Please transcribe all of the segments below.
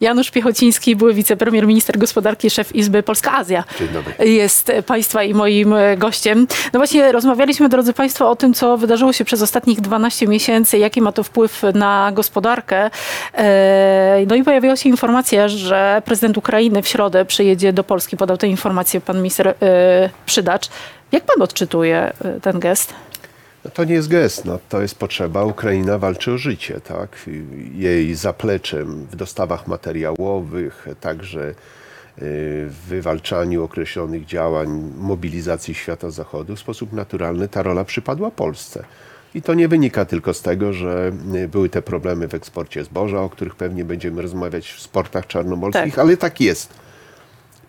Janusz Piechociński, były wicepremier, minister gospodarki, szef Izby Polska-Azja. Jest Państwa i moim e, gościem. No właśnie rozmawialiśmy, drodzy Państwo, o tym, co wydarzyło się przez ostatnich 12 miesięcy, jaki ma to wpływ na gospodarkę. E, No i pojawiła się informacja, że prezydent Ukrainy w środę przyjedzie do Polski. Podał tę informację pan minister e, Przydacz. Jak pan odczytuje e, ten gest? No to nie jest gest, no, to jest potrzeba. Ukraina walczy o życie, tak? Jej zapleczem w dostawach materiałowych, także y, w wywalczaniu określonych działań mobilizacji świata zachodu w sposób naturalny ta rola przypadła Polsce. I to nie wynika tylko z tego, że y, były te problemy w eksporcie zboża, o których pewnie będziemy rozmawiać w sportach czarnomorskich, Tak. ale tak jest.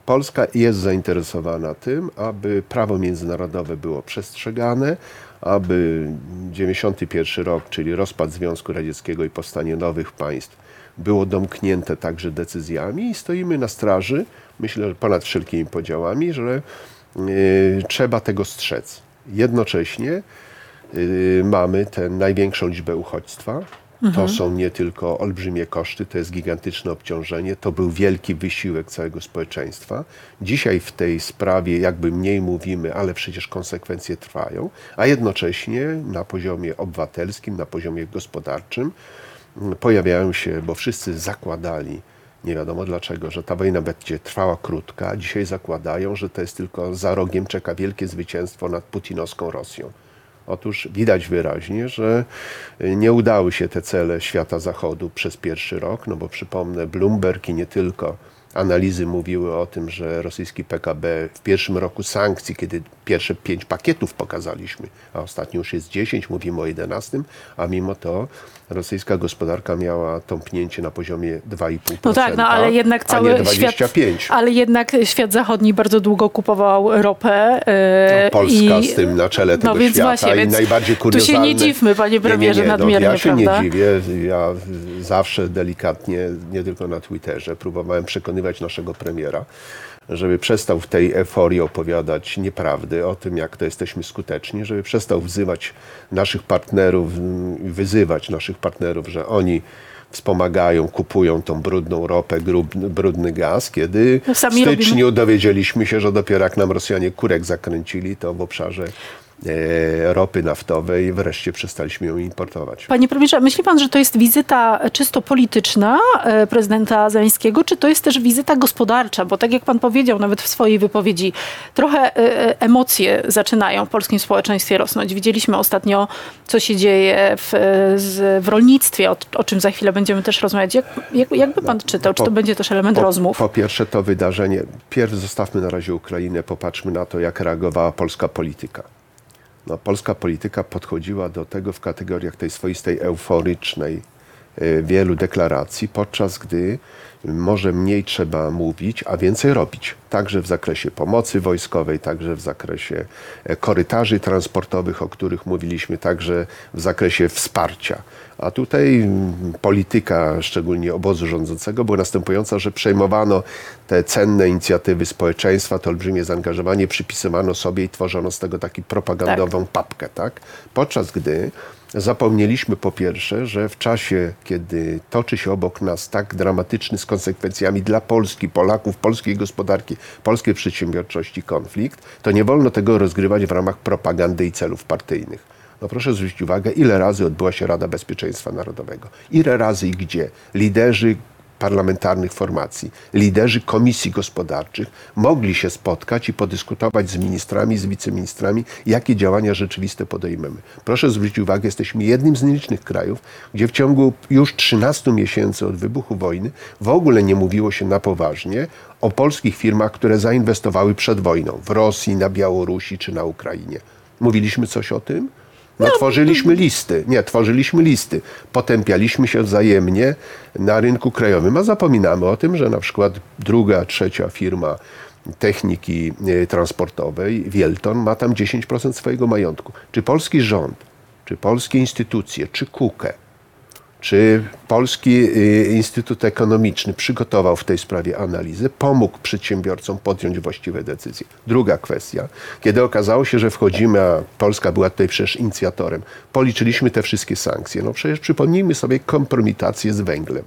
Polska jest zainteresowana tym, aby prawo międzynarodowe było przestrzegane, aby 91 rok, czyli rozpad Związku Radzieckiego i powstanie nowych państw, było domknięte także decyzjami i stoimy na straży, myślę, że ponad wszelkimi podziałami, że y, trzeba tego strzec. Jednocześnie y, mamy tę największą liczbę uchodźstwa. To są nie tylko olbrzymie koszty, to jest gigantyczne obciążenie, to był wielki wysiłek całego społeczeństwa. Dzisiaj w tej sprawie jakby mniej mówimy, ale przecież konsekwencje trwają, a jednocześnie na poziomie obywatelskim, na poziomie gospodarczym mm, pojawiają się, bo wszyscy zakładali, nie wiadomo dlaczego, że ta wojna będzie trwała krótka, dzisiaj zakładają, że to jest tylko za rogiem czeka wielkie zwycięstwo nad putinowską Rosją. Otóż widać wyraźnie, że nie udały się te cele świata zachodu przez pierwszy rok, no bo przypomnę, Bloomberg i nie tylko analizy mówiły o tym, że rosyjski PKB w pierwszym roku sankcji, kiedy pierwsze pięć pakietów pokazaliśmy, a ostatnio już jest 10, mówimy o 11, a mimo to rosyjska gospodarka miała tąpnięcie na poziomie 2,5%. No tak, no ale jednak cały a nie 25. świat, ale jednak świat zachodni bardzo długo kupował ropę. No, Polska i, z tym na czele tego no więc świata właśnie, i więc najbardziej tu się kuriozalne... nie dziwmy, panie premierze, nie, nie, nie, nadmiernie, no, Ja się prawda? nie dziwię. Ja zawsze delikatnie, nie tylko na Twitterze, próbowałem przekonywać naszego premiera, żeby przestał w tej euforii opowiadać nieprawdy o tym, jak to jesteśmy skuteczni, żeby przestał wzywać naszych partnerów, mm, wyzywać naszych partnerów, że oni wspomagają, kupują tą brudną ropę, brudny gaz, kiedy No, w styczniu robimy. dowiedzieliśmy się, że dopiero jak nam Rosjanie kurek zakręcili, to w obszarze ropy naftowej wreszcie przestaliśmy ją importować. Panie premierze, myśli pan, że to jest wizyta czysto polityczna e, prezydenta Zeleńskiego, czy to jest też wizyta gospodarcza? Bo tak jak pan powiedział nawet w swojej wypowiedzi, trochę e, emocje zaczynają w polskim społeczeństwie rosnąć. Widzieliśmy ostatnio, co się dzieje w, w rolnictwie, o, o czym za chwilę będziemy też rozmawiać. Jak, jak, jakby pan czytał? Czy to będzie też element Po, rozmów? po pierwsze to wydarzenie, pierw zostawmy na razie Ukrainę, popatrzmy na to, jak reagowała polska polityka. No, polska polityka podchodziła do tego w kategoriach tej swoistej euforycznej e, wielu deklaracji, podczas gdy może mniej trzeba mówić, a więcej robić. Także w zakresie pomocy wojskowej, także w zakresie e, korytarzy transportowych, o których mówiliśmy, także w zakresie wsparcia. A tutaj mm, polityka, szczególnie obozu rządzącego, była następująca, że przejmowano te cenne inicjatywy społeczeństwa, to olbrzymie zaangażowanie przypisywano sobie i tworzono z tego taki propagandową papkę, tak? Podczas gdy zapomnieliśmy po pierwsze, że w czasie, kiedy toczy się obok nas tak dramatyczny konsekwencjami dla Polski, Polaków, polskiej gospodarki, polskiej przedsiębiorczości konflikt, to nie wolno tego rozgrywać w ramach propagandy i celów partyjnych. No proszę zwrócić uwagę, ile razy odbyła się Rada Bezpieczeństwa Narodowego. Ile razy i gdzie liderzy parlamentarnych formacji, liderzy komisji gospodarczych mogli się spotkać i podyskutować z ministrami, z wiceministrami, jakie działania rzeczywiste podejmiemy. Proszę zwrócić uwagę, jesteśmy jednym z nielicznych krajów, gdzie w ciągu już 13 miesięcy od wybuchu wojny w ogóle nie mówiło się na poważnie o polskich firmach, które zainwestowały przed wojną w Rosji, na Białorusi czy na Ukrainie. Mówiliśmy coś o tym? No, tworzyliśmy listy. Nie, tworzyliśmy listy. Potępialiśmy się wzajemnie na rynku krajowym, a zapominamy o tym, że na przykład druga, trzecia firma techniki e, transportowej, Wielton, ma tam 10% swojego majątku. Czy polski rząd, czy polskie instytucje, czy KUKE, czy Polski y, Instytut Ekonomiczny przygotował w tej sprawie analizę, pomógł przedsiębiorcom podjąć właściwe decyzje? Druga kwestia, kiedy okazało się, że wchodzimy, a Polska była tutaj przecież inicjatorem, policzyliśmy te wszystkie sankcje. No przecież przypomnijmy sobie kompromitację z węglem.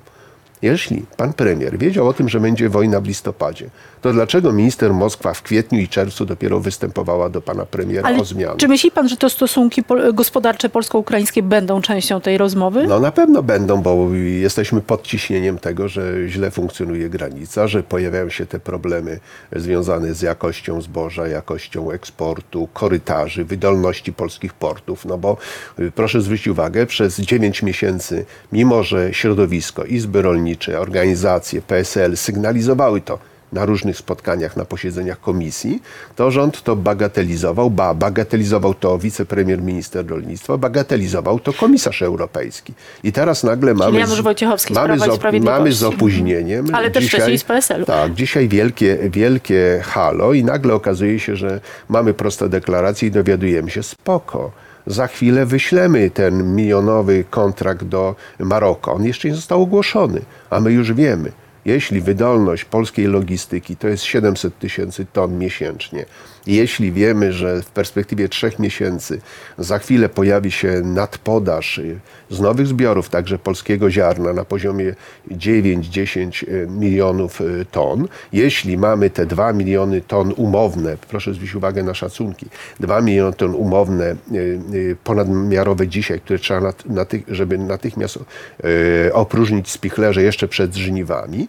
Jeśli pan premier wiedział o tym, że będzie wojna w listopadzie, to dlaczego minister Moskwa w kwietniu i czerwcu dopiero występowała do pana premiera Ale o zmianę? czy myśli pan, że to stosunki gospodarcze polsko-ukraińskie będą częścią tej rozmowy? No na pewno będą, bo jesteśmy pod ciśnieniem tego, że źle funkcjonuje granica, że pojawiają się te problemy związane z jakością zboża, jakością eksportu, korytarzy, wydolności polskich portów. No bo y, proszę zwrócić uwagę, przez 9 miesięcy, mimo że środowisko, izby rolnicze, organizacje, PSL sygnalizowały to, na różnych spotkaniach, na posiedzeniach komisji, to rząd to bagatelizował, ba, bagatelizował to wicepremier minister rolnictwa, bagatelizował to komisarz europejski. I teraz nagle mamy... Wojciechowski z mamy, z, op- mamy z opóźnieniem. Ale też wcześniej z PSL-u. Tak, dzisiaj wielkie, wielkie halo i nagle okazuje się, że mamy proste deklaracje i dowiadujemy się, spoko. Za chwilę wyślemy ten milionowy kontrakt do Maroka. On jeszcze nie został ogłoszony, a my już wiemy. Jeśli wydolność polskiej logistyki to jest 700 tysięcy ton miesięcznie, jeśli wiemy, że w perspektywie trzech miesięcy za chwilę pojawi się nadpodaż y, z nowych zbiorów, także polskiego ziarna na poziomie 9-10 milionów y, ton, jeśli mamy te 2 miliony ton umowne, proszę zwrócić uwagę na szacunki, 2 miliony ton umowne, y, y, ponadmiarowe dzisiaj, które trzeba, żeby natychmiast y, opróżnić spichlerze jeszcze przed żniwami,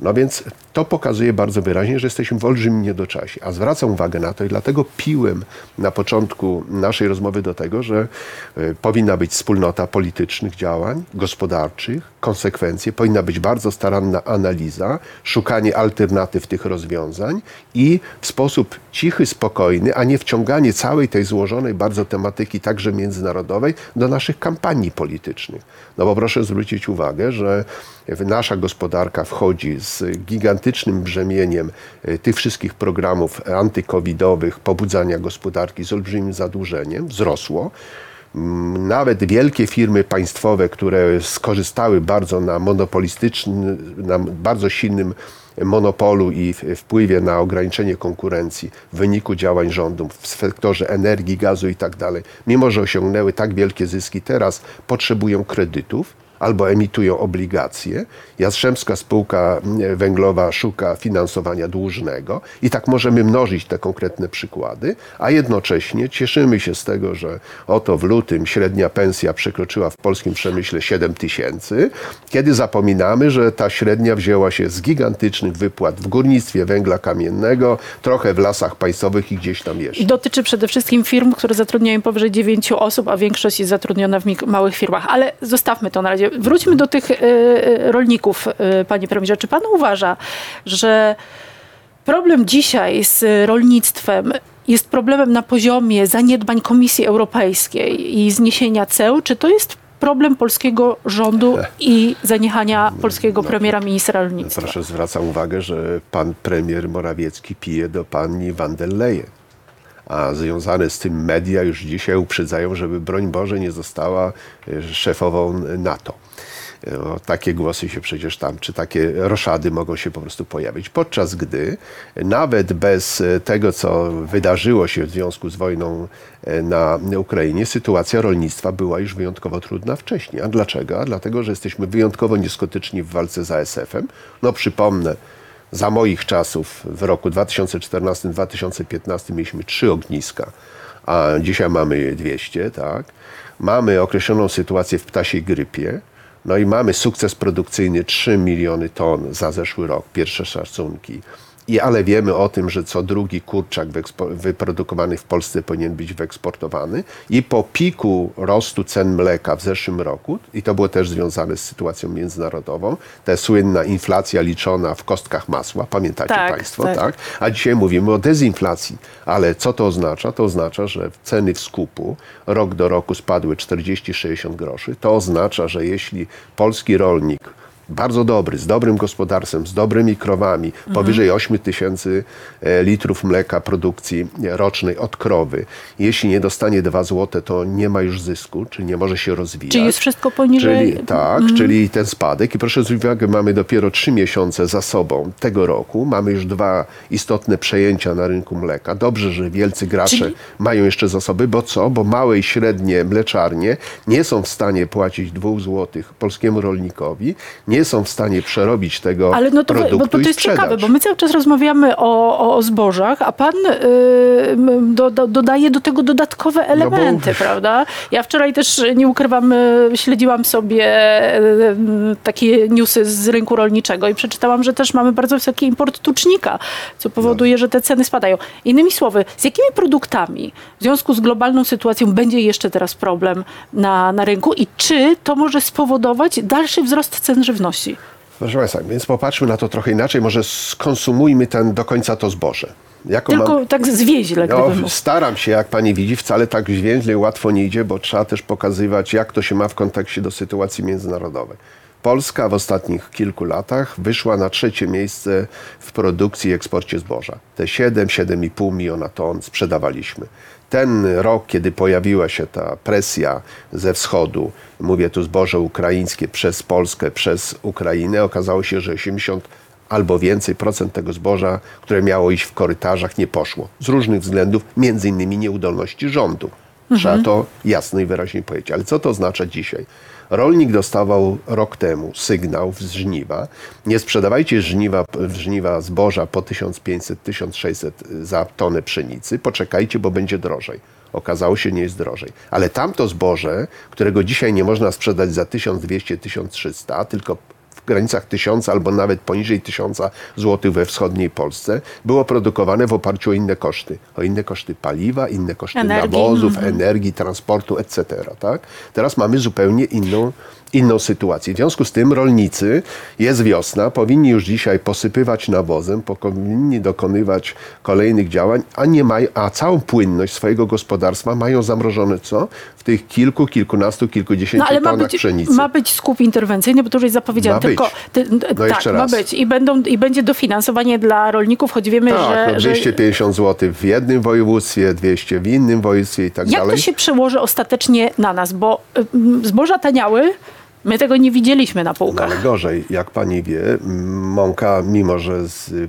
no więc to pokazuje bardzo wyraźnie, że jesteśmy w olbrzymim niedoczasie. A zwracam uwagę na to i dlatego piłem na początku naszej rozmowy do tego, że y, powinna być wspólnota politycznych działań, gospodarczych, konsekwencje, powinna być bardzo staranna analiza, szukanie alternatyw tych rozwiązań i w sposób cichy, spokojny, a nie wciąganie całej tej złożonej bardzo tematyki, także międzynarodowej, do naszych kampanii politycznych. No bo proszę zwrócić uwagę, że nasza gospodarka wchodzi z gigantycznym brzemieniem e, tych wszystkich programów antykowidowych, pobudzania gospodarki z olbrzymim zadłużeniem, wzrosło. Mm, Nawet wielkie firmy państwowe, które skorzystały bardzo na monopolistycznym, na bardzo silnym monopolu i wpływie na ograniczenie konkurencji w wyniku działań rządu w sektorze energii, gazu i tak mimo że osiągnęły tak wielkie zyski, teraz potrzebują kredytów albo emitują obligacje. Jastrzębska Spółka mm, Węglowa szuka finansowania dłużnego i tak możemy mnożyć te konkretne przykłady, a jednocześnie cieszymy się z tego, że oto w lutym średnia pensja przekroczyła w polskim przemyśle 7 tysięcy, kiedy zapominamy, że ta średnia wzięła się z gigantycznych wypłat w górnictwie węgla kamiennego, trochę w lasach państwowych i gdzieś tam jeszcze. Dotyczy przede wszystkim firm, które zatrudniają powyżej 9 osób, a większość jest zatrudniona w małych firmach. Ale zostawmy to na razie. Wróćmy do tych e, e, rolników, e, panie premierze. Czy pan uważa, że problem dzisiaj z rolnictwem jest problemem na poziomie zaniedbań Komisji Europejskiej i zniesienia ceł? Czy to jest problem polskiego rządu i zaniechania polskiego premiera ministra rolnictwa? Proszę zwracam uwagę, że pan premier Morawiecki pije do pani van der Leyen. A związane z tym media już dzisiaj uprzedzają, żeby broń Boże nie została e, szefową NATO. E, O, takie głosy się przecież tam, czy takie roszady mogą się po prostu pojawić. Podczas gdy nawet bez e, tego, co wydarzyło się w związku z wojną e, na Ukrainie, sytuacja rolnictwa była już wyjątkowo trudna wcześniej. A dlaczego? A dlatego, że jesteśmy wyjątkowo nieskuteczni w walce z ASF-em. No przypomnę, za moich czasów w roku 2014-2015 mieliśmy trzy ogniska, a dzisiaj mamy 200, tak? Mamy określoną sytuację w ptasiej grypie, no i mamy sukces produkcyjny 3 miliony ton za zeszły rok, pierwsze szacunki. I, ale wiemy o tym, że co drugi kurczak wyprodukowany w Polsce powinien być wyeksportowany. I po piku rostu cen mleka w zeszłym roku, i to było też związane z sytuacją międzynarodową, ta słynna inflacja liczona w kostkach masła, pamiętacie Tak, Państwo, tak. tak? A dzisiaj mówimy o dezinflacji. Ale co to oznacza? To oznacza, że ceny w skupu rok do roku spadły 40-60 groszy. To oznacza, że jeśli polski rolnik bardzo dobry, z dobrym gospodarstwem, z dobrymi krowami, powyżej 8 tysięcy e, litrów mleka produkcji rocznej od krowy. Jeśli nie dostanie 2 złote, to nie ma już zysku, czy nie może się rozwijać. Czy jest wszystko poniżej? Czyli, tak, czyli ten spadek. I proszę zwrócić uwagę, mamy dopiero trzy miesiące za sobą tego roku. Mamy już dwa istotne przejęcia na rynku mleka. Dobrze, że wielcy gracze Czyli- mają jeszcze zasoby, bo co? Bo małe i średnie mleczarnie nie są w stanie płacić dwóch złotych polskiemu rolnikowi, nie nie są w stanie przerobić tego Ale no to, produktu bo, bo to jest sprzedać. ciekawe, bo my cały czas rozmawiamy o, o, o zbożach, a pan y, do, do, dodaje do tego dodatkowe elementy, prawda? Ja wczoraj też, nie ukrywam, y, śledziłam sobie y, takie newsy z rynku rolniczego i przeczytałam, że też mamy bardzo wysoki import tucznika, co powoduje, że te ceny spadają. Innymi słowy, z jakimi produktami w związku z globalną sytuacją będzie jeszcze teraz problem na, na rynku i czy to może spowodować dalszy wzrost cen żywności? Proszę Państwa, więc popatrzmy na to trochę inaczej. Może skonsumujmy ten do końca to zboże. Jaką Tylko mam- tak zwięźle, No, mógł. staram się, jak pani widzi, wcale tak zwięźle łatwo nie idzie, bo trzeba też pokazywać, jak to się ma w kontekście do sytuacji międzynarodowej. Polska w ostatnich kilku latach wyszła na trzecie miejsce w produkcji i eksporcie zboża. Te 7-7,5 miliona ton sprzedawaliśmy. Ten rok, kiedy pojawiła się ta presja ze wschodu, mówię tu zboże ukraińskie przez Polskę, przez Ukrainę, okazało się, że 80 albo więcej procent tego zboża, które miało iść w korytarzach, nie poszło. Z różnych względów, między innymi nieudolności rządu. Trzeba to jasno i wyraźnie powiedzieć. Ale co to oznacza dzisiaj? Rolnik dostawał rok temu sygnał z żniwa. Nie sprzedawajcie żniwa, żniwa zboża po 1500-1600 za tonę pszenicy. Poczekajcie, bo będzie drożej. Okazało się, nie jest drożej. Ale tamto zboże, którego dzisiaj nie można sprzedać za 1200-1300, tylko granicach 1000 albo nawet poniżej 1000 zł we wschodniej Polsce, było produkowane w oparciu o inne koszty. O inne koszty paliwa, inne koszty Energii. nawozów, energii, transportu, etc. Tak? Teraz mamy zupełnie inną, inną sytuację. W związku z tym rolnicy, jest wiosna, powinni już dzisiaj posypywać nawozem, powinni dokonywać kolejnych działań, a, nie mają, a całą płynność swojego gospodarstwa mają zamrożone co? W tych kilku, kilkunastu, kilkudziesięciu No ale ma tonach być, pszenicy. ma być skup interwencyjny, bo to już jest zapowiedziane. Ma. Tylko, ty, No tak, jeszcze ma być. I, będą, I będzie dofinansowanie dla rolników, choć wiemy, Tak, że... no że 250 zł w jednym województwie, 200 w innym województwie i tak jak dalej. to się przełoży ostatecznie na nas? Bo zboża taniały, my tego nie widzieliśmy na No półkach. ale gorzej, jak pani wie, mąka, mimo że z, y,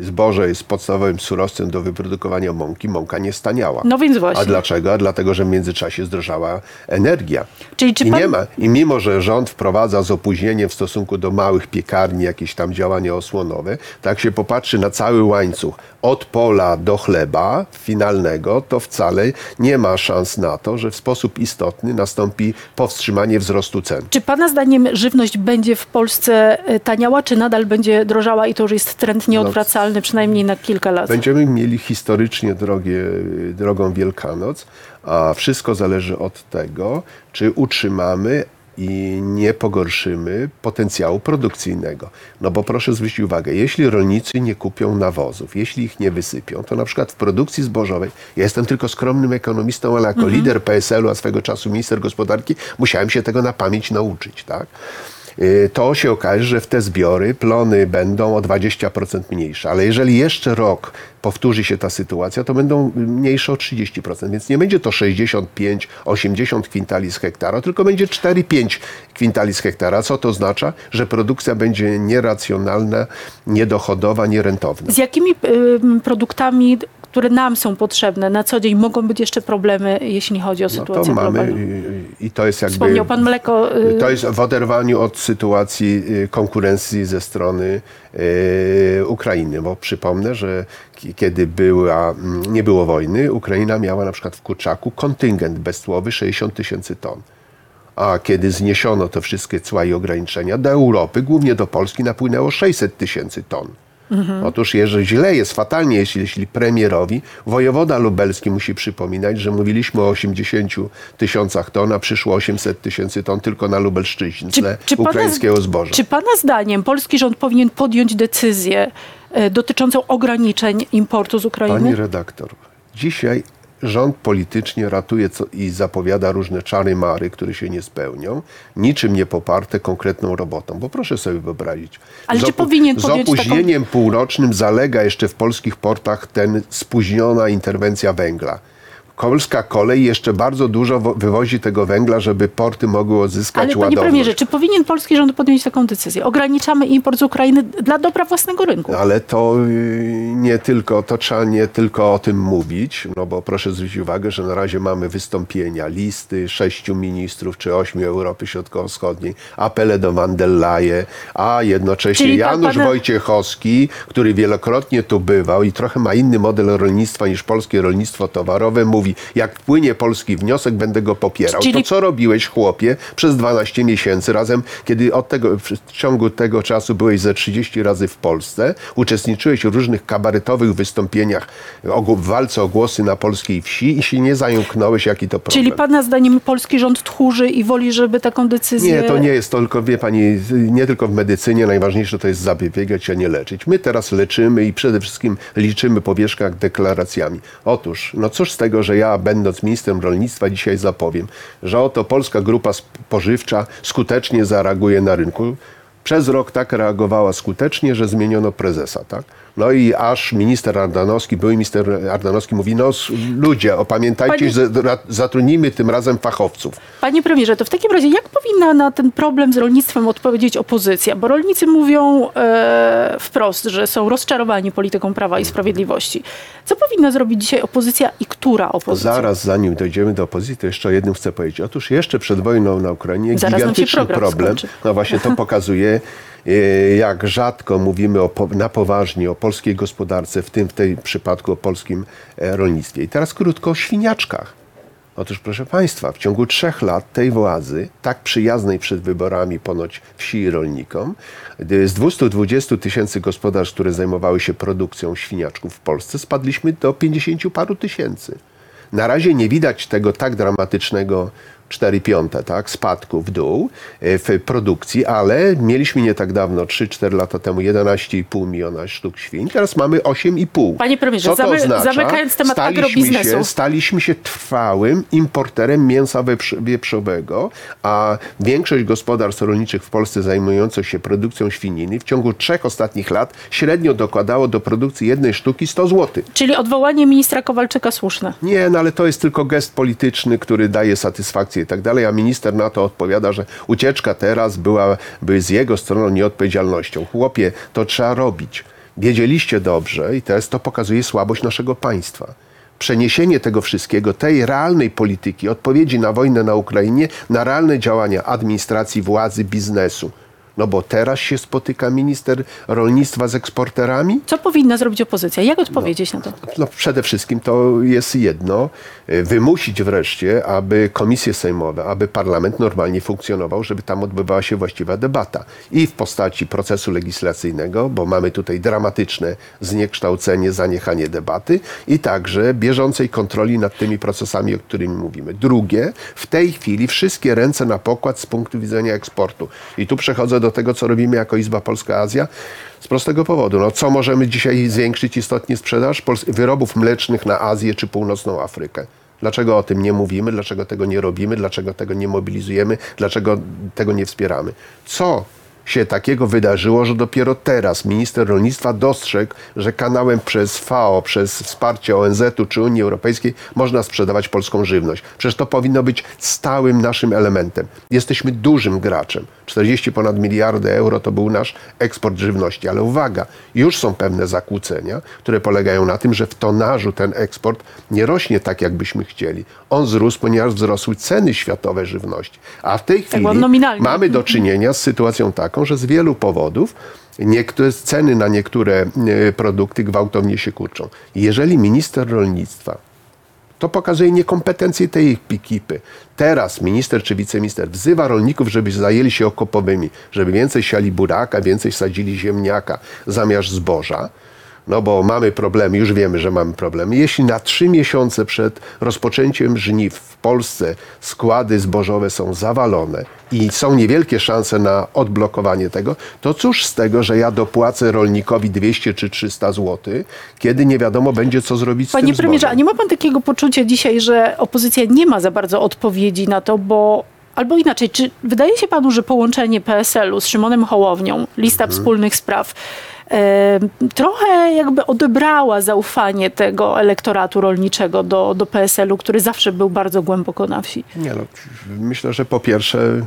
zboże jest podstawowym surowcem do wyprodukowania mąki, mąka nie staniała. No więc właśnie. A dlaczego? A dlatego, że w międzyczasie zdrożała energia. Czyli czy I pan- nie ma. I mimo, że rząd wprowadza z opóźnieniem w stosunku do małych piekarni jakieś tam działania osłonowe, tak się popatrzy na cały łańcuch od pola do chleba finalnego, to wcale nie ma szans na to, że w sposób istotny nastąpi powstrzymanie wzrostu cen. Czy pana zdaniem żywność będzie w Polsce y, taniała, czy nadal będzie drożała i to już jest trend nieodwracalny, przynajmniej na kilka lat? Będziemy mieli historycznie drogie, drogą Wielkanoc, a wszystko zależy od tego, czy utrzymamy i nie pogorszymy potencjału produkcyjnego. No bo proszę zwrócić uwagę, jeśli rolnicy nie kupią nawozów, jeśli ich nie wysypią, to na przykład w produkcji zbożowej, ja jestem tylko skromnym ekonomistą, ale jako lider PSL-u, a swego czasu minister gospodarki, musiałem się tego na pamięć nauczyć, tak? Y, to się okaże, że w te zbiory plony będą o 20% mniejsze. Ale jeżeli jeszcze rok powtórzy się ta sytuacja, to będą mniejsze o 30%. Więc nie będzie to 65-80 kwintali z hektara, tylko będzie 4-5 kwintali z hektara. Co to oznacza? Że produkcja będzie nieracjonalna, niedochodowa, nierentowna. Z jakimi y, produktami, które nam są potrzebne na co dzień, mogą być jeszcze problemy, jeśli chodzi o No sytuację to mamy globalną? y, i to jest jakby... Wspomniał pan mleko. y, To jest w oderwaniu od sytuacji y, konkurencji ze strony y, Ukrainy, bo przypomnę, że ki- kiedy była, mm, nie było wojny, Ukraina miała na przykład w Kurczaku kontyngent bezcłowy 60 tysięcy ton. A kiedy zniesiono te wszystkie cła i ograniczenia, do Europy, głównie do Polski, napłynęło 600 tysięcy ton. Otóż jeżeli źle jest, fatalnie jest, jeśli premierowi, wojewoda lubelski musi przypominać, że mówiliśmy o 80 tysiącach ton, a przyszło 800 tysięcy ton tylko na Lubelszczyźnie pana- ukraińskiego zboża. Czy pana zdaniem polski rząd powinien podjąć decyzję e, dotyczącą ograniczeń importu z Ukrainy? Pani redaktor, dzisiaj rząd politycznie ratuje co, i zapowiada różne czary mary, które się nie spełnią, niczym nie poparte konkretną robotą. Bo proszę sobie wyobrazić. Ale z czy powinien Z opóźnieniem półrocznym zalega jeszcze w polskich portach ten spóźniona interwencja węgla. Polska kolej jeszcze bardzo dużo wo- wywozi tego węgla, żeby porty mogły odzyskać Ale panie ładowność. premierze, czy powinien polski rząd podjąć taką decyzję? Ograniczamy import z Ukrainy dla dobra własnego rynku. Ale to y, nie tylko, to trzeba nie tylko o tym mówić, no bo proszę zwrócić uwagę, że na razie mamy wystąpienia, listy sześciu ministrów czy ośmiu Europy Środkowo-Wschodniej, apele do van der Leyen, a jednocześnie Czyli Janusz pana- Wojciechowski, który wielokrotnie tu bywał i trochę ma inny model rolnictwa niż polskie rolnictwo towarowe, mówi, jak wpłynie polski wniosek, będę go popierał. Czyli- To co robiłeś, chłopie, przez 12 miesięcy razem, kiedy od tego, w ciągu tego czasu byłeś ze 30 razy w Polsce, uczestniczyłeś w różnych kabaretowych wystąpieniach w walce o głosy na polskiej wsi i się nie zająknąłeś, jaki to problem. Czyli pana zdaniem polski rząd tchórzy i woli, żeby taką decyzję... Nie, to nie jest to, tylko wie pani, nie tylko w medycynie najważniejsze to jest zapobiegać, a nie leczyć. My teraz leczymy i przede wszystkim liczymy po wierzchach deklaracjami. Otóż, no cóż z tego, że ja będąc ministrem rolnictwa dzisiaj zapowiem, że oto polska grupa spożywcza skutecznie zareaguje na rynku. Przez rok tak reagowała skutecznie, że zmieniono prezesa, tak? No i aż minister Ardanowski, były minister Ardanowski mówi, no ludzie, opamiętajcie, Panie- zatrudnijmy tym razem fachowców. Panie premierze, to w takim razie jak powinna na ten problem z rolnictwem odpowiedzieć opozycja? Bo rolnicy mówią e, wprost, że są rozczarowani polityką Prawa i Sprawiedliwości. Co powinna zrobić dzisiaj opozycja i która opozycja? Zaraz, zanim dojdziemy do opozycji, to jeszcze o jednym chcę powiedzieć. Otóż jeszcze przed wojną na Ukrainie Zaraz gigantyczny problem, skończy. no właśnie to pokazuje, e, jak rzadko mówimy o, na poważnie o polskiej gospodarce, w tym w tym przypadku o polskim e, rolnictwie. I teraz krótko o świniaczkach. Otóż, proszę Państwa, w ciągu trzech lat tej władzy, tak przyjaznej przed wyborami ponoć wsi i rolnikom, z 220 tysięcy gospodarstw, które zajmowały się produkcją świniaczków w Polsce, spadliśmy do 50 paru tysięcy. Na razie nie widać tego tak dramatycznego 4 piąte, tak, spadku w dół e, w produkcji, ale mieliśmy nie tak dawno, 3-4 lata temu 11,5 miliona sztuk świń, teraz mamy 8,5. Panie premierze, Co to zamy- oznacza? zamykając temat Staliśmy agrobiznesu. Się, staliśmy się trwałym importerem mięsa wieprz- wieprzowego, a większość gospodarstw rolniczych w Polsce zajmujących się produkcją świniny w ciągu trzech ostatnich lat średnio dokładało do produkcji jednej sztuki 100 zł. Czyli odwołanie ministra Kowalczyka słuszne. Nie, no ale to jest tylko gest polityczny, który daje satysfakcję i tak dalej, a minister na to odpowiada, że ucieczka teraz byłaby z jego strony nieodpowiedzialnością. Chłopie, to trzeba robić. Wiedzieliście dobrze i teraz to pokazuje słabość naszego państwa. Przeniesienie tego wszystkiego, tej realnej polityki, odpowiedzi na wojnę na Ukrainie, na realne działania administracji, władzy, biznesu. No bo teraz się spotyka minister rolnictwa z eksporterami, Co powinna zrobić opozycja? Jak odpowiedzieć na to? no przede wszystkim to jest jedno, y, wymusić wreszcie, aby komisje sejmowe, aby parlament normalnie funkcjonował, żeby tam odbywała się właściwa debata. I w postaci procesu legislacyjnego, bo mamy tutaj dramatyczne zniekształcenie, zaniechanie debaty i także bieżącej kontroli nad tymi procesami, o których mówimy. Drugie, w tej chwili wszystkie ręce na pokład z punktu widzenia eksportu. I tu przechodzę do tego, co robimy jako Izba Polska-Azja. Z prostego powodu. No, co możemy dzisiaj zwiększyć istotnie sprzedaż wyrobów mlecznych na Azję czy północną Afrykę? Dlaczego o tym nie mówimy? Dlaczego tego nie robimy? Dlaczego tego nie mobilizujemy? Dlaczego tego nie wspieramy? Co się takiego wydarzyło, że dopiero teraz minister rolnictwa dostrzegł, że kanałem przez FAO, przez wsparcie ONZ-u czy Unii Europejskiej można sprzedawać polską żywność. Przecież to powinno być stałym naszym elementem. Jesteśmy dużym graczem. 40 ponad miliardy euro to był nasz eksport żywności. Ale uwaga, już są pewne zakłócenia, które polegają na tym, że w tonażu ten eksport nie rośnie tak, jakbyśmy chcieli. On wzrósł, ponieważ wzrosły ceny światowe żywności. A w tej chwili bo nominalnie. mamy do czynienia z sytuacją taką, że z wielu powodów niektóre ceny na niektóre e, produkty gwałtownie się kurczą. Jeżeli minister rolnictwa to pokazuje niekompetencję tej ekipy. Teraz minister czy wiceminister wzywa rolników, żeby zajęli się okopowymi, żeby więcej siali buraka, więcej sadzili ziemniaka zamiast zboża. No bo mamy problemy, już wiemy, że mamy problemy. Jeśli na trzy miesiące przed rozpoczęciem żniw w Polsce składy zbożowe są zawalone i są niewielkie szanse na odblokowanie tego, to cóż z tego, że ja dopłacę rolnikowi 200 czy 300 zł, kiedy nie wiadomo będzie, co zrobić z Panie tym premierze, a zbożem. nie ma pan takiego poczucia dzisiaj, że opozycja nie ma za bardzo odpowiedzi na to, bo albo inaczej, czy wydaje się panu, że połączenie PSL-u z Szymonem Hołownią, lista Mhm. wspólnych spraw, trochę jakby odebrała zaufanie tego elektoratu rolniczego do, do PSL-u, który zawsze był bardzo głęboko na wsi. Nie no, myślę, że po pierwsze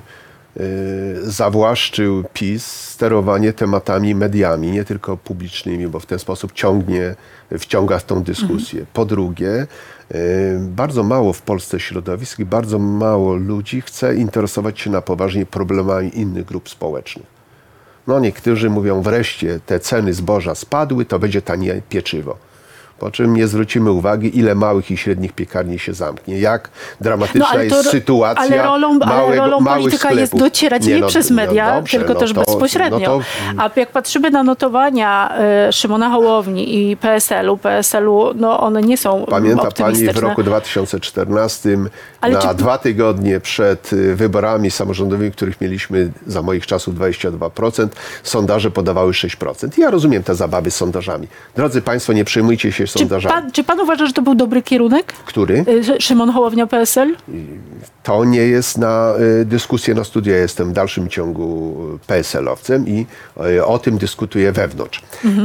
y, zawłaszczył PiS sterowanie tematami mediami, nie tylko publicznymi, bo w ten sposób ciągnie, wciąga w tą dyskusję. Po drugie, y, bardzo mało w Polsce środowisk i bardzo mało ludzi chce interesować się na poważnie problemami innych grup społecznych. No niektórzy mówią wreszcie te ceny zboża spadły, to będzie tanie pieczywo. Po czym nie zwrócimy uwagi, ile małych i średnich piekarni się zamknie. Jak dramatyczna No, ale to jest sytuacja ale rolą, ale małego, rolą małych polityka jest sklepów. docierać nie, no, przez no media, dobrze, tylko no też to- bezpośrednio. No to, A jak patrzymy na notowania e, Szymona Hołowni i PSL-u, PSL-u, no one nie są Pamięta pani w roku 2014 Ale na czy- dwa tygodnie przed y, wyborami samorządowymi, których mieliśmy za moich czasów 22%, sondaże podawały 6%. Ja rozumiem te zabawy z sondażami. Drodzy Państwo, nie przejmujcie się sondażami. pan, czy pan uważa, że to był dobry kierunek? Który? E, Szymon Hołownia, PSL? To nie jest na y, dyskusję na studia. Jestem w dalszym ciągu PSL-owcem i y, o tym dyskutuję wewnątrz.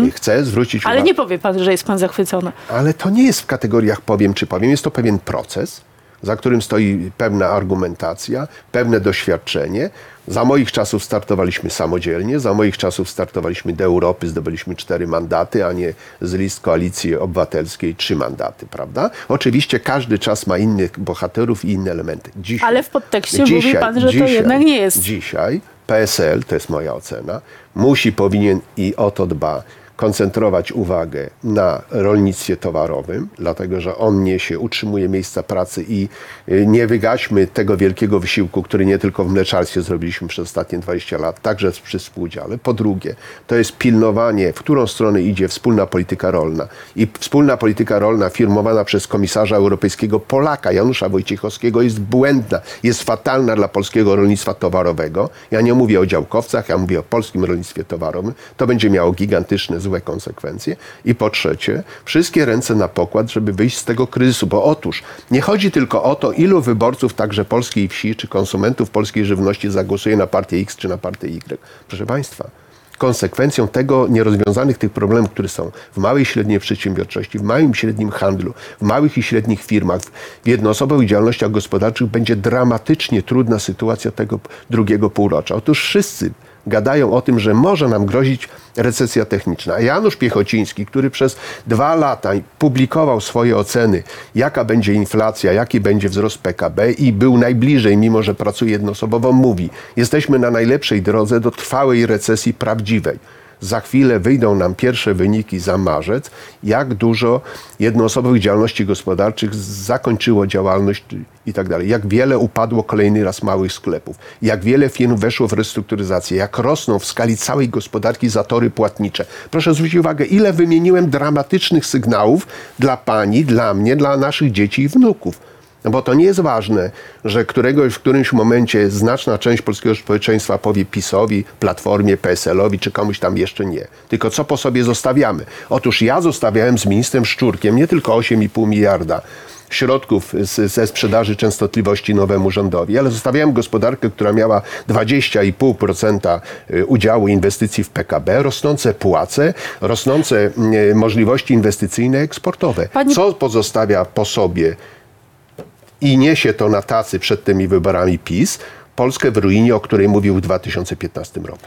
I Chcę zwrócić Mhm. Ale uwagę. nie powie pan, że jest pan zachwycony. Ale to nie jest w kategoriach powiem czy powiem. Jest to pewien proces, za którym stoi pewna argumentacja, pewne doświadczenie. Za moich czasów startowaliśmy samodzielnie, za moich czasów startowaliśmy do Europy, zdobyliśmy cztery mandaty, a nie z list koalicji obywatelskiej trzy mandaty, prawda? Oczywiście każdy czas ma innych bohaterów i inne elementy. Dzisiaj, Ale w podtekście mówi pan, że to jednak nie jest. Dzisiaj PSL, to jest moja ocena, musi, powinien i o to dba, koncentrować uwagę na rolnictwie towarowym, dlatego że on niesie, utrzymuje miejsca pracy i y, nie wygaśmy tego wielkiego wysiłku, który nie tylko w mleczarstwie zrobiliśmy przez ostatnie 20 lat, także przy współudziale. Po drugie, to jest pilnowanie, w którą stronę idzie wspólna polityka rolna. I wspólna polityka rolna firmowana przez komisarza europejskiego Polaka, Janusza Wojciechowskiego, jest błędna, jest fatalna dla polskiego rolnictwa towarowego. Ja nie mówię o działkowcach, ja mówię o polskim rolnictwie towarowym. To będzie miało gigantyczne, złe konsekwencje. I po trzecie, wszystkie ręce na pokład, żeby wyjść z tego kryzysu, bo otóż nie chodzi tylko o to, ilu wyborców także polskiej wsi czy konsumentów polskiej żywności zagłosuje na partię X czy na partię Y. Proszę Państwa, konsekwencją tego nierozwiązanych tych problemów, które są w małej i średniej przedsiębiorczości, w małym i średnim handlu, w małych i średnich firmach, w jednoosobowych działalnościach gospodarczych będzie dramatycznie trudna sytuacja tego drugiego półrocza. Otóż wszyscy gadają o tym, że może nam grozić recesja techniczna. Janusz Piechociński, który przez dwa lata publikował swoje oceny, jaka będzie inflacja, jaki będzie wzrost PKB i był najbliżej, mimo że pracuje jednoosobowo, mówi, jesteśmy na najlepszej drodze do trwałej recesji prawdziwej. Za chwilę wyjdą nam pierwsze wyniki za marzec, jak dużo jednoosobowych działalności gospodarczych zakończyło działalność i tak dalej. Jak wiele upadło kolejny raz małych sklepów, jak wiele firm weszło w restrukturyzację, jak rosną w skali całej gospodarki zatory płatnicze. Proszę zwrócić uwagę, ile wymieniłem dramatycznych sygnałów dla pani, dla mnie, dla naszych dzieci i wnuków. No bo to nie jest ważne, że któregoś, w którymś momencie znaczna część polskiego społeczeństwa powie PiSowi, Platformie, PSL-owi czy komuś tam jeszcze nie. Tylko co po sobie zostawiamy? Otóż ja zostawiałem z ministrem Szczurkiem nie tylko 8,5 miliarda środków z, ze sprzedaży częstotliwości nowemu rządowi, ale zostawiałem gospodarkę, która miała 20,5% udziału inwestycji w PKB, rosnące płace, rosnące mm, możliwości inwestycyjne, eksportowe. Pani- Co pozostawia po sobie i niesie to na tacy przed tymi wyborami PiS, Polskę w ruinie, o której mówił w 2015 roku.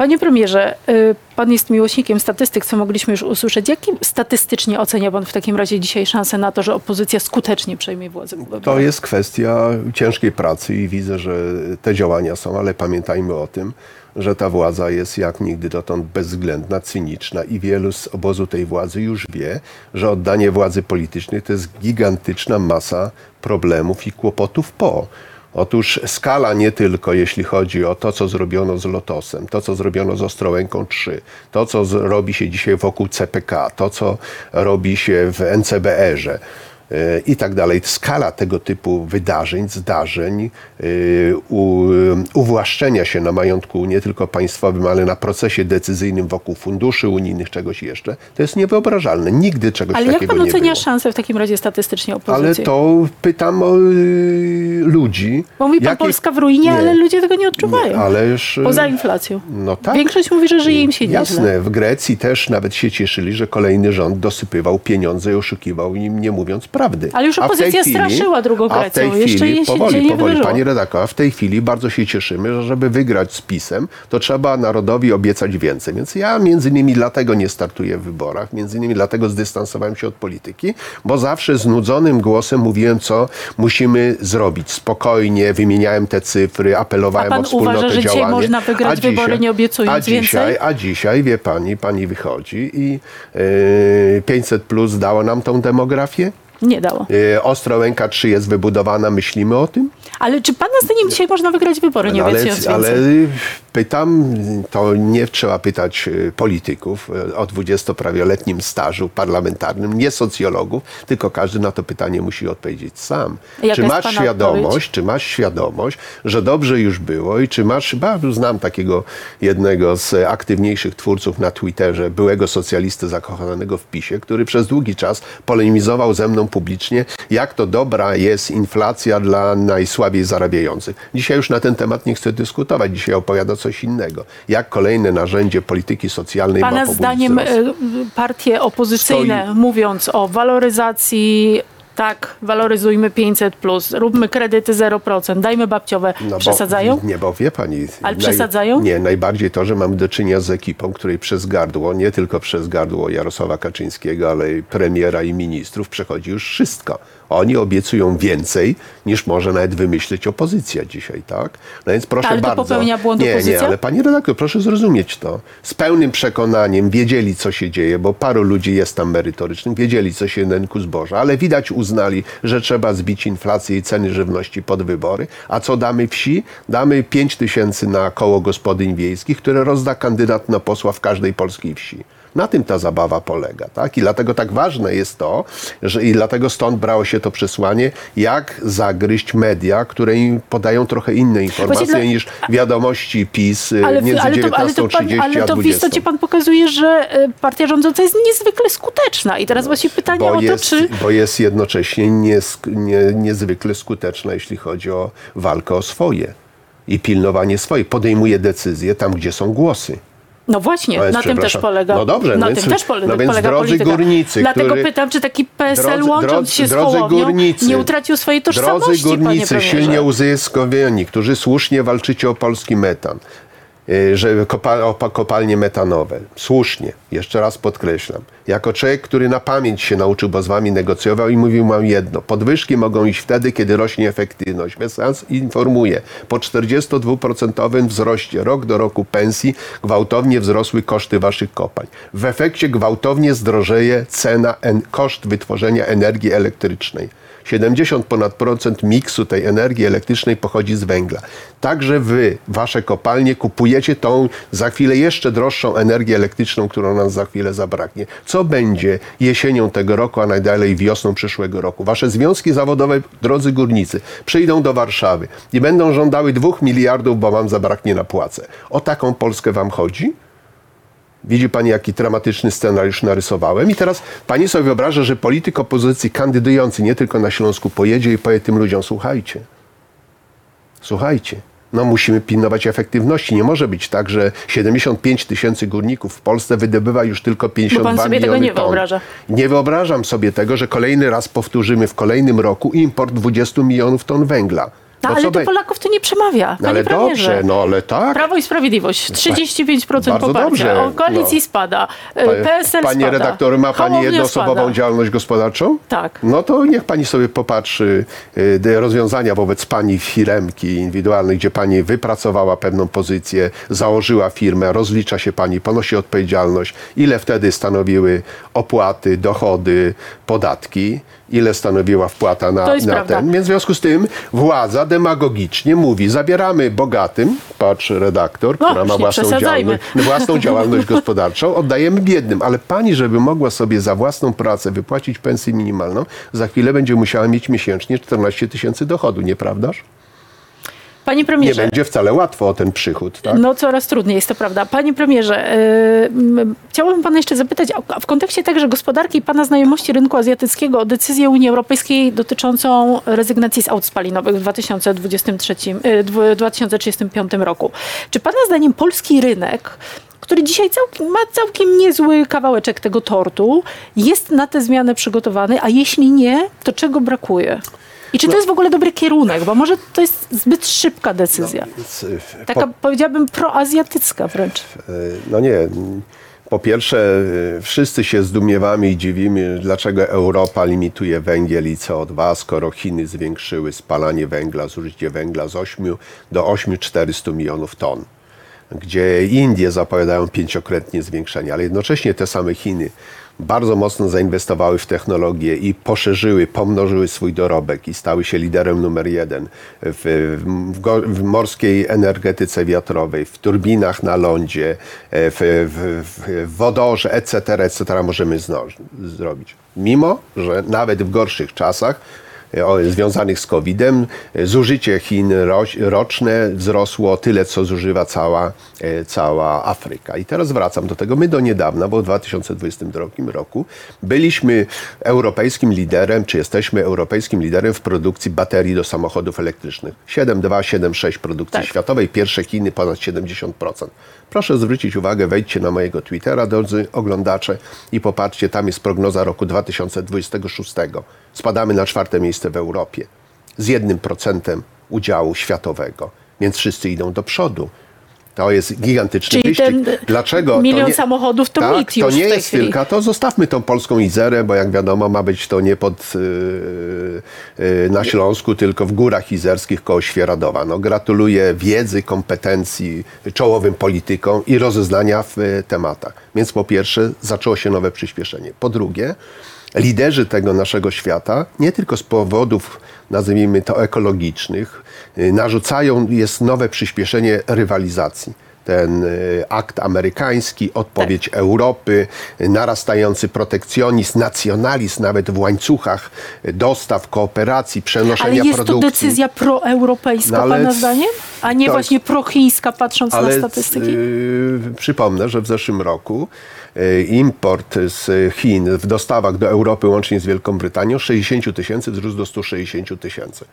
Panie premierze, y, pan jest miłośnikiem statystyk, co mogliśmy już usłyszeć. Jakim statystycznie ocenia pan w takim razie dzisiaj szansę na to, że opozycja skutecznie przejmie władzę? To jest kwestia ciężkiej pracy i widzę, że te działania są, ale pamiętajmy o tym, że ta władza jest jak nigdy dotąd bezwzględna, cyniczna i wielu z obozu tej władzy już wie, że oddanie władzy politycznej to jest gigantyczna masa problemów i kłopotów po. Otóż skala nie tylko jeśli chodzi o to, co zrobiono z Lotosem, to, co zrobiono z Ostrołęką 3, to, co robi się dzisiaj wokół CPK, to, co robi się w NCBR-ze, i tak dalej. Skala tego typu wydarzeń, zdarzeń, u, uwłaszczenia się na majątku nie tylko państwowym, ale na procesie decyzyjnym wokół funduszy unijnych, czegoś jeszcze, to jest niewyobrażalne. Nigdy czegoś Ale jak takiego pan nie ocenia było. szansę w takim razie statystycznie Ale opozycji? to pytam o y, ludzi. Bo mówi pan jakie- Polska w ruinie, Nie. ale ludzie tego nie odczuwają. Nie, ale już, y, Poza inflacją. No tak. Większość mówi, że żyje im się nieźle. Jasne, w Grecji też nawet się cieszyli, że kolejny rząd dosypywał pieniądze i oszukiwał im, nie mówiąc prawdy. Ale już opozycja straszyła drugą a w tej Grecją. Jeszcze chwili, powoli, dzisiaj nie powoli, wydarzyło. pani redaktor, a w tej chwili bardzo się cieszymy, że żeby wygrać z PiSem, to trzeba narodowi obiecać więcej. Więc ja między innymi dlatego nie startuję w wyborach, między innymi dlatego zdystansowałem się od polityki, bo zawsze z nudzonym głosem mówiłem, co musimy zrobić. Spokojnie, wymieniałem te cyfry, apelowałem A pan o wspólnotę uważa, że dzisiaj działanie. można wygrać A wybory, nie obiecując a dzisiaj, więcej? A dzisiaj, wie pani, pani wychodzi i yy, 500 plus dało nam tą demografię. Nie dało. Yy, Ostrołęka 3 jest wybudowana, myślimy o tym? Ale czy pana zdaniem dzisiaj można wygrać wybory, nie No, ale, obiecując ale więcej? Pytam, to nie trzeba pytać y, polityków y, o dwudziestoprawie-letnim stażu parlamentarnym, nie socjologów, tylko każdy na to pytanie musi odpowiedzieć sam. Jaka czy masz świadomość, odpowiedź? czy masz świadomość, że dobrze już było i czy masz, bardzo znam takiego jednego z aktywniejszych twórców na Twitterze, byłego socjalistę zakochanego w PiSie, który przez długi czas polemizował ze mną publicznie, jak to dobra jest inflacja dla najsłabiej zarabiających. Dzisiaj już na ten temat nie chcę dyskutować, dzisiaj opowiada coś innego. Jak kolejne narzędzie polityki socjalnej ma Pana pobudzić zdaniem wzrost. y, partie opozycyjne, Stoi- mówiąc o waloryzacji, tak, waloryzujmy 500, róbmy kredyty 0%, dajmy babciowe, No bo- przesadzają? Nie, bo wie pani. Ale przesadzają? Nie, najbardziej to, że mamy do czynienia z ekipą, której przez gardło, nie tylko przez gardło Jarosława Kaczyńskiego, ale i premiera i ministrów przechodzi już wszystko. Oni obiecują więcej, niż może nawet wymyślić opozycja dzisiaj, tak? No więc proszę Ale to bardzo. popełnia błąd nie, opozycja? Nie, ale pani redaktor, proszę zrozumieć to. Z pełnym przekonaniem wiedzieli, co się dzieje, bo paru ludzi jest tam merytorycznych, wiedzieli, co się na rynku zboża, ale widać uznali, że trzeba zbić inflację i ceny żywności pod wybory. A co damy wsi? Damy 5 tysięcy na koło gospodyń wiejskich, które rozda kandydat na posła w każdej polskiej wsi. Na tym ta zabawa polega, tak? I dlatego tak ważne jest to, że i dlatego stąd brało się to przesłanie, jak zagryźć media, które im podają trochę inne informacje dla- niż wiadomości PiS y, Ale, między ale, to, ale, to 19.30 pan, ale to w 20. istocie pan pokazuje, że y, partia rządząca jest niezwykle skuteczna. I teraz właśnie pytanie bo o to, jest, czy... bo jest jednocześnie niesk- nie, niezwykle skuteczna, jeśli chodzi o walkę o swoje i pilnowanie swoje. Podejmuje decyzje tam, gdzie są głosy. No właśnie, więc na tym też polega. No dobrze, na no tym więc- też pole, no więc polega drodzy polityka. górnicy, Dlatego który- pytam, czy taki PSL Drodzy- łącząc drodzy- się z Hołownią górnicy, nie utracił swojej tożsamości, Drodzy górnicy, silnie uzyskowieni, którzy słusznie walczycie o polski metan, że o pa- kopalnie metanowe. Słusznie, jeszcze raz podkreślam. Jako człowiek, który na pamięć się nauczył, bo z wami negocjował i mówił mam jedno. Podwyżki mogą iść wtedy, kiedy rośnie efektywność. Wesans informuje, po 42% wzroście rok do roku pensji gwałtownie wzrosły koszty waszych kopań. W efekcie gwałtownie zdrożeje cena, en, koszt wytworzenia energii elektrycznej. 70 ponad procent miksu tej energii elektrycznej pochodzi z węgla. Także wy, wasze kopalnie, kupujecie tą za chwilę jeszcze droższą energię elektryczną, którą nam za chwilę zabraknie. Co będzie jesienią tego roku, a najdalej wiosną przyszłego roku? Wasze związki zawodowe, drodzy górnicy, przyjdą do Warszawy i będą żądały dwóch miliardów, bo wam zabraknie na płace. O taką Polskę wam chodzi? Widzi pani, jaki dramatyczny scenariusz narysowałem? I teraz pani sobie wyobraża, że polityk opozycji kandydujący nie tylko na Śląsku pojedzie i powie tym ludziom, słuchajcie, słuchajcie, no musimy pilnować efektywności. Nie może być tak, że 75 tysięcy górników w Polsce wydobywa już tylko 52 sobie tego nie ton. wyobraża. Nie wyobrażam sobie tego, że kolejny raz powtórzymy w kolejnym roku import 20 milionów ton węgla. No, Bo ale be- Polaków to nie przemawia, No, panie ale premierze. dobrze, no ale tak. Prawo i Sprawiedliwość, 35% Bardzo poparcia. dobrze, O koalicji no. spada. Pa- PSL Panie spada. redaktor, ma Pani Hołownia jednoosobową spada. działalność gospodarczą? Tak. No to niech Pani sobie popatrzy y, te rozwiązania wobec Pani firemki indywidualnej, gdzie Pani wypracowała pewną pozycję, założyła firmę, rozlicza się Pani, ponosi odpowiedzialność. Ile wtedy stanowiły opłaty, dochody, podatki? Ile stanowiła wpłata na, na prawda. ten? Więc w związku z tym władza demagogicznie mówi, zabieramy bogatym, patrz redaktor, No, która ma własną działalność, własną działalność gospodarczą, oddajemy biednym, ale pani, żeby mogła sobie za własną pracę wypłacić pensję minimalną, za chwilę będzie musiała mieć miesięcznie 14 tysięcy dochodu, nieprawdaż? Panie Nie premierze, będzie wcale łatwo o ten przychód, tak? No coraz trudniej jest to prawda. Panie premierze, yy, chciałabym pana jeszcze zapytać a w kontekście także gospodarki i pana znajomości rynku azjatyckiego o decyzję Unii Europejskiej dotyczącą rezygnacji z aut spalinowych w 2023, yy, dwu- 2035 roku. Czy pana zdaniem polski rynek który dzisiaj całkiem, ma całkiem niezły kawałeczek tego tortu, jest na tę zmianę przygotowany, a jeśli nie, to czego brakuje? I czy to jest w ogóle dobry kierunek? Bo może to jest zbyt szybka decyzja. Y, Taka powiedziałabym proazjatycka wręcz. No nie. Po pierwsze, y, wszyscy się zdumiewamy i dziwimy, dlaczego Europa limituje węgiel i CO2, skoro Chiny zwiększyły spalanie węgla, zużycie węgla z 8 do 8,400 milionów ton. Gdzie Indie zapowiadają pięciokrotnie zwiększenie, ale jednocześnie te same Chiny bardzo mocno zainwestowały w technologię i poszerzyły, pomnożyły swój dorobek i stały się liderem numer jeden w, w, w morskiej energetyce wiatrowej, w turbinach na lądzie, e, w, w, wodorze, etc., etc. możemy zno, zrobić. Mimo, że nawet w gorszych czasach związanych z COVID-em, zużycie Chin roczne wzrosło tyle, co zużywa cała, e, cała Afryka. I teraz wracam do tego. My do niedawna, bo w 2022 roku, byliśmy europejskim liderem, czy jesteśmy europejskim liderem w produkcji baterii do samochodów elektrycznych. 7,2, 7,6 produkcji Tak. światowej, pierwsze Chiny ponad 70%. Proszę zwrócić uwagę, wejdźcie na mojego Twittera, drodzy oglądacze, i popatrzcie, tam jest prognoza roku 2026. Spadamy na czwarte miejsce w Europie z jednym procentem udziału światowego, więc wszyscy idą do przodu. To jest gigantyczny Czyli wyścig. ten Dlaczego? To milion nie- samochodów to tak, mit to już nie w tej jest chwili. tylko, to zostawmy tą polską Izerę, bo jak wiadomo ma być to nie pod, yy, yy, na Śląsku, tylko w górach izerskich koło Świeradowa. No, gratuluję wiedzy, kompetencji czołowym politykom i rozeznania w y, tematach. Więc po pierwsze zaczęło się nowe przyspieszenie. Po drugie, liderzy tego naszego świata, nie tylko z powodów, nazwijmy to ekologicznych, y, narzucają, jest nowe przyspieszenie rywalizacji. Ten y, akt amerykański, odpowiedź Tak. Europy, narastający protekcjonizm, nacjonalizm nawet w łańcuchach dostaw, kooperacji, Ale przenoszenia jest to produkcji. decyzja proeuropejska, No, ale pana zdaniem? A nie to właśnie jest- prochińska, patrząc na Ale statystyki? y, przypomnę, że w zeszłym roku y, import z Chin w dostawach do Europy łącznie z Wielką Brytanią z 60 tysięcy wzrósł do 160 tysięcy.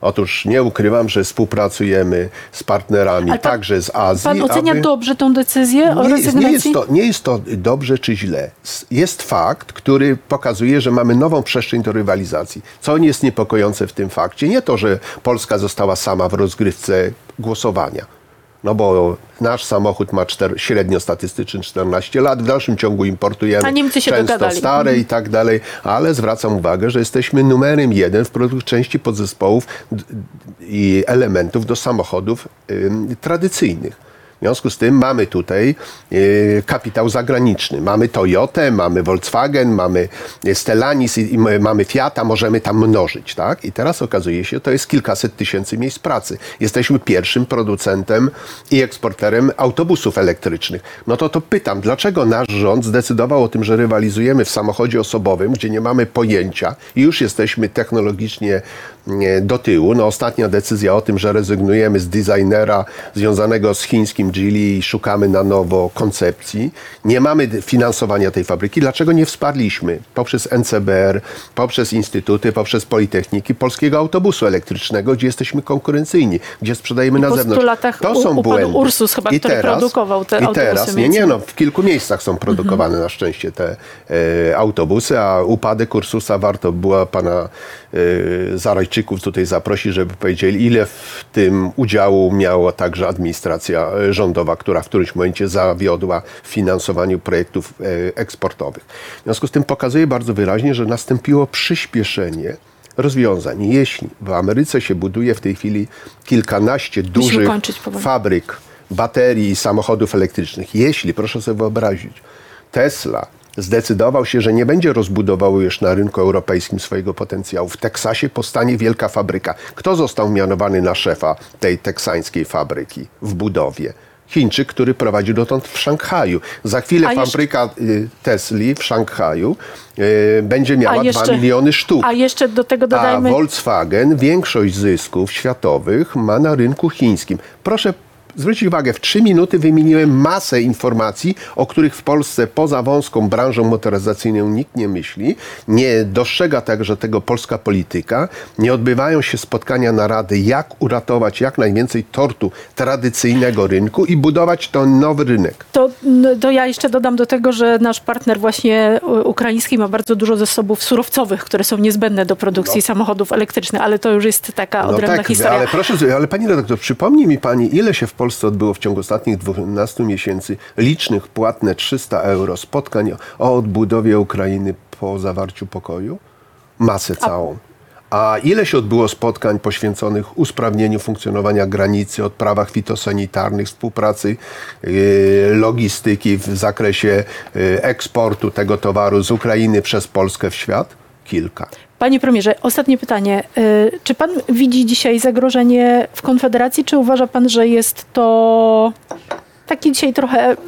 Otóż nie ukrywam, że współpracujemy z partnerami pan- także z Azji. Pan ocenia aby- dobrze tą decyzję o nie, rezygnacji? nie, jest to, nie jest to dobrze czy źle. Jest fakt, który pokazuje, że mamy nową przestrzeń do rywalizacji. Co jest niepokojące w tym fakcie? Nie to, że Polska została sama w rozgrywce głosowania. No bo nasz samochód ma czter, średnio statystyczny 14 lat, w dalszym ciągu importujemy A Niemcy się często dogadali. stare i tak dalej, ale zwracam uwagę, że jesteśmy numerem jeden w produkcji części podzespołów i elementów do samochodów ym, tradycyjnych. W związku z tym mamy tutaj y, kapitał zagraniczny. Mamy Toyotę, mamy Volkswagen, mamy Stellantis i, i mamy Fiata, możemy tam mnożyć. Tak? I teraz okazuje się, to jest kilkaset tysięcy miejsc pracy. Jesteśmy pierwszym producentem i eksporterem autobusów elektrycznych. No to to pytam, dlaczego nasz rząd zdecydował o tym, że rywalizujemy w samochodzie osobowym, gdzie nie mamy pojęcia i już jesteśmy technologicznie nie, do tyłu. No ostatnia decyzja o tym, że rezygnujemy z designera związanego z chińskim Geely i szukamy na nowo koncepcji. Nie mamy finansowania tej fabryki. Dlaczego nie wsparliśmy poprzez NCBR, poprzez instytuty, poprzez politechniki polskiego autobusu elektrycznego, gdzie jesteśmy konkurencyjni, gdzie sprzedajemy I na zewnątrz. latach to u- są upadł błędy. Ursus chyba, który produkował te I autobusy teraz, nie, nie, no, w kilku miejscach są produkowane Mhm. na szczęście te e, autobusy, a upadek Ursusa warto było pana e, Zarajczyków tutaj zaprosić, żeby powiedzieli, ile w tym udziału miała także administracja rządowa, która w którymś momencie zawiodła w finansowaniu projektów e, eksportowych. W związku z tym pokazuje bardzo wyraźnie, że nastąpiło przyspieszenie rozwiązań. Jeśli w Ameryce się buduje w tej chwili kilkanaście dużych kończyć fabryk baterii i samochodów elektrycznych. Jeśli, proszę sobie wyobrazić, Tesla zdecydował się, że nie będzie rozbudował już na rynku europejskim swojego potencjału. W Teksasie powstanie wielka fabryka. Kto został mianowany na szefa tej teksańskiej fabryki w budowie? Chińczyk, który prowadził dotąd w Szanghaju. Za chwilę A jeszcze- fabryka y, Tesli w Szanghaju y, będzie miała A 2 jeszcze- miliony sztuk. A jeszcze do tego A dodajmy... Volkswagen większość zysków światowych ma na rynku chińskim. Proszę zwrócić uwagę, w trzy minuty wymieniłem masę informacji, o których w Polsce poza wąską branżą motoryzacyjną nikt nie myśli. Nie dostrzega także tego polska polityka. Nie odbywają się spotkania narady, jak uratować jak najwięcej tortu tradycyjnego rynku i budować ten nowy rynek. To, n- to ja jeszcze dodam do tego, że nasz partner właśnie u- ukraiński ma bardzo dużo zasobów surowcowych, które są niezbędne do produkcji samochodów elektrycznych, ale to już jest taka odrębna tak, historia. ale proszę, ale pani redaktor, przypomnij mi pani, ile się w Polsce odbyło w ciągu ostatnich 12 miesięcy licznych, płatne 300 euro spotkań o odbudowie Ukrainy po zawarciu pokoju? Masę całą. A ile się odbyło spotkań poświęconych usprawnieniu funkcjonowania granicy, odprawach fitosanitarnych, współpracy, yy, logistyki w zakresie yy, eksportu tego towaru z Ukrainy przez Polskę w świat? Kilka. Panie premierze, ostatnie pytanie. Y, Czy pan widzi dzisiaj zagrożenie w Konfederacji, czy uważa pan, że jest to taki dzisiaj trochę mm,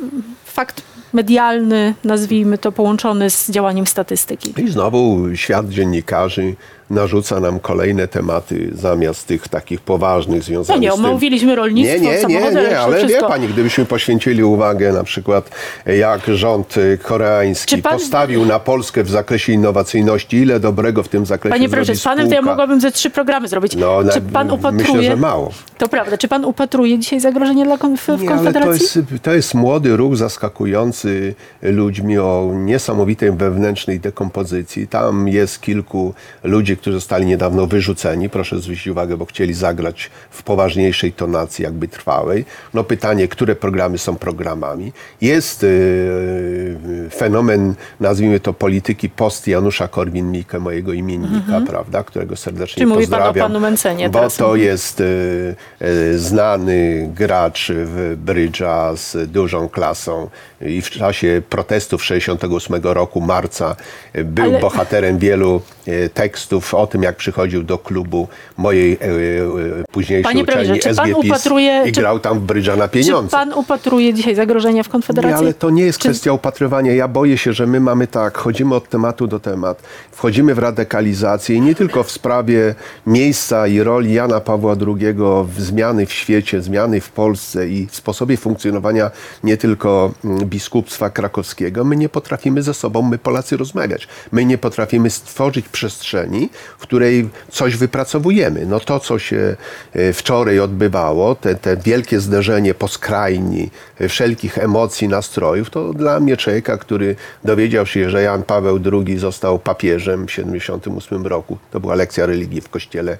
fakt medialny, nazwijmy to, połączony z działaniem statystyki? I znowu świat dziennikarzy narzuca nam kolejne tematy zamiast tych takich poważnych No związanych nie, z tym. omówiliśmy rolnictwo, Nie, nie, nie, nie, ale wie wszystko. pani, gdybyśmy poświęcili uwagę na przykład jak rząd y, koreański Czy pan- postawił na Polskę w zakresie innowacyjności, ile dobrego w tym zakresie Panie premierze, z panem to ja mogłabym ze trzy programy zrobić. No, czy na- pan upatruje... myślę, że mało. To prawda. Czy pan upatruje dzisiaj zagrożenie dla konf- w Nie, ale to Konfederacji? jest, to jest młody ruch zaskakujący ludźmi o niesamowitej wewnętrznej dekompozycji. Tam jest kilku ludzi, którzy zostali niedawno wyrzuceni. Proszę zwrócić uwagę, bo chcieli zagrać w poważniejszej tonacji, jakby trwałej. No pytanie, które programy są programami. Jest yy, fenomen, nazwijmy to polityki post Janusza Korwin-Mikke, mojego imiennika, prawda, którego serdecznie Czyli mówi pan o pozdrawiam. panu Mencenie Bo teraz. to jest y, y, znany gracz w brydża z dużą klasą i w czasie protestów 68 roku, marca, był Ale- bohaterem wielu y, tekstów o tym, jak przychodził do klubu mojej y, y, późniejszej Panie uczelni czy pan SGPiS upatruje- i czy- grał tam w brydża na Czy pieniądze. pan upatruje dzisiaj zagrożenia w Nie, Konfederacji? ale to nie jest Czy- kwestia upatrywania. Ja boję się, że my mamy tak, chodzimy od tematu do tematu, wchodzimy w radykalizację i nie tylko w sprawie miejsca i roli Jana Pawła II w zmiany w świecie, zmiany w Polsce i w sposobie funkcjonowania nie tylko mm, biskupstwa krakowskiego. My nie potrafimy ze sobą, my Polacy, rozmawiać. My nie potrafimy stworzyć przestrzeni, w której coś wypracowujemy. No to, co się e, wczoraj odbywało, te, te wielkie zderzenie po skrajni e, wszelkich emocji, nastrojów, to dla mnie człowieka, który dowiedział się, że Jan Paweł II został papieżem w 78 roku, to była lekcja religii w kościele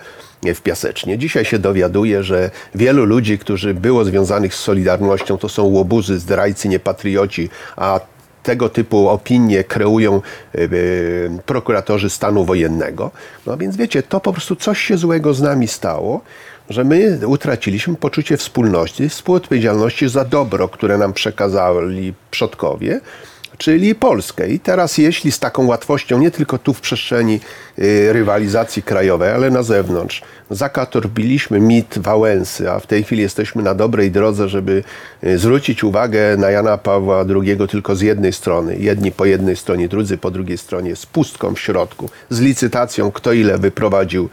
w Piasecznie. Dzisiaj się dowiaduje, że wielu ludzi, którzy było związanych z Solidarnością, to są łobuzy, zdrajcy, niepatrioci, a tego typu opinie kreują e, prokuratorzy stanu wojennego. No więc wiecie, to po prostu coś się złego z nami stało, że my utraciliśmy poczucie wspólności, współodpowiedzialności za dobro, które nam przekazali przodkowie, czyli Polskę. I teraz jeśli z taką łatwością, nie tylko tu w przestrzeni y, rywalizacji krajowej, ale na zewnątrz, zakatorbiliśmy mit Wałęsy, a w tej chwili jesteśmy na dobrej drodze, żeby y, zwrócić uwagę na Jana Pawła II tylko z jednej strony. Jedni po jednej stronie, drudzy po drugiej stronie, z pustką w środku, z licytacją, kto ile wyprowadził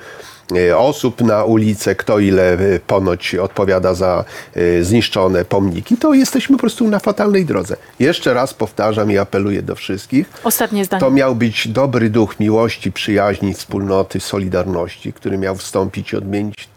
osób na ulicę, kto ile e, ponoć odpowiada za e, zniszczone pomniki, to jesteśmy po prostu na fatalnej drodze. Jeszcze raz powtarzam i apeluję do wszystkich. Ostatnie zdanie. To miał być dobry duch miłości, przyjaźni, wspólnoty, solidarności, który miał wstąpić i odmienić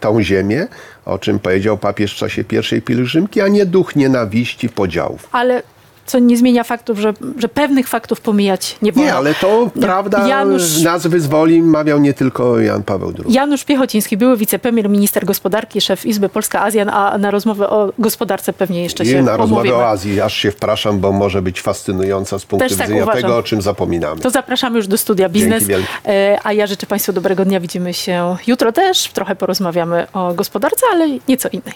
tą ziemię, o czym powiedział papież w czasie pierwszej pielgrzymki, a nie duch nienawiści, podziałów. Ale co nie zmienia faktów, że, że pewnych faktów pomijać nie wolno. Nie, ale to prawda Janusz- nas wyzwoli, mawiał nie tylko Jan Paweł II. Janusz Piechociński, były wicepremier, minister gospodarki, szef Izby Polska-Azjan, a na rozmowę o gospodarce pewnie jeszcze się I na rozmowę o Azji, aż się wpraszam, bo może być fascynująca z punktu Też tak widzenia uważam. tego, o czym zapominamy. To zapraszamy już do studia Biznes. E, A ja życzę Państwu dobrego dnia. Widzimy się jutro też. Trochę porozmawiamy o gospodarce, ale nieco innej.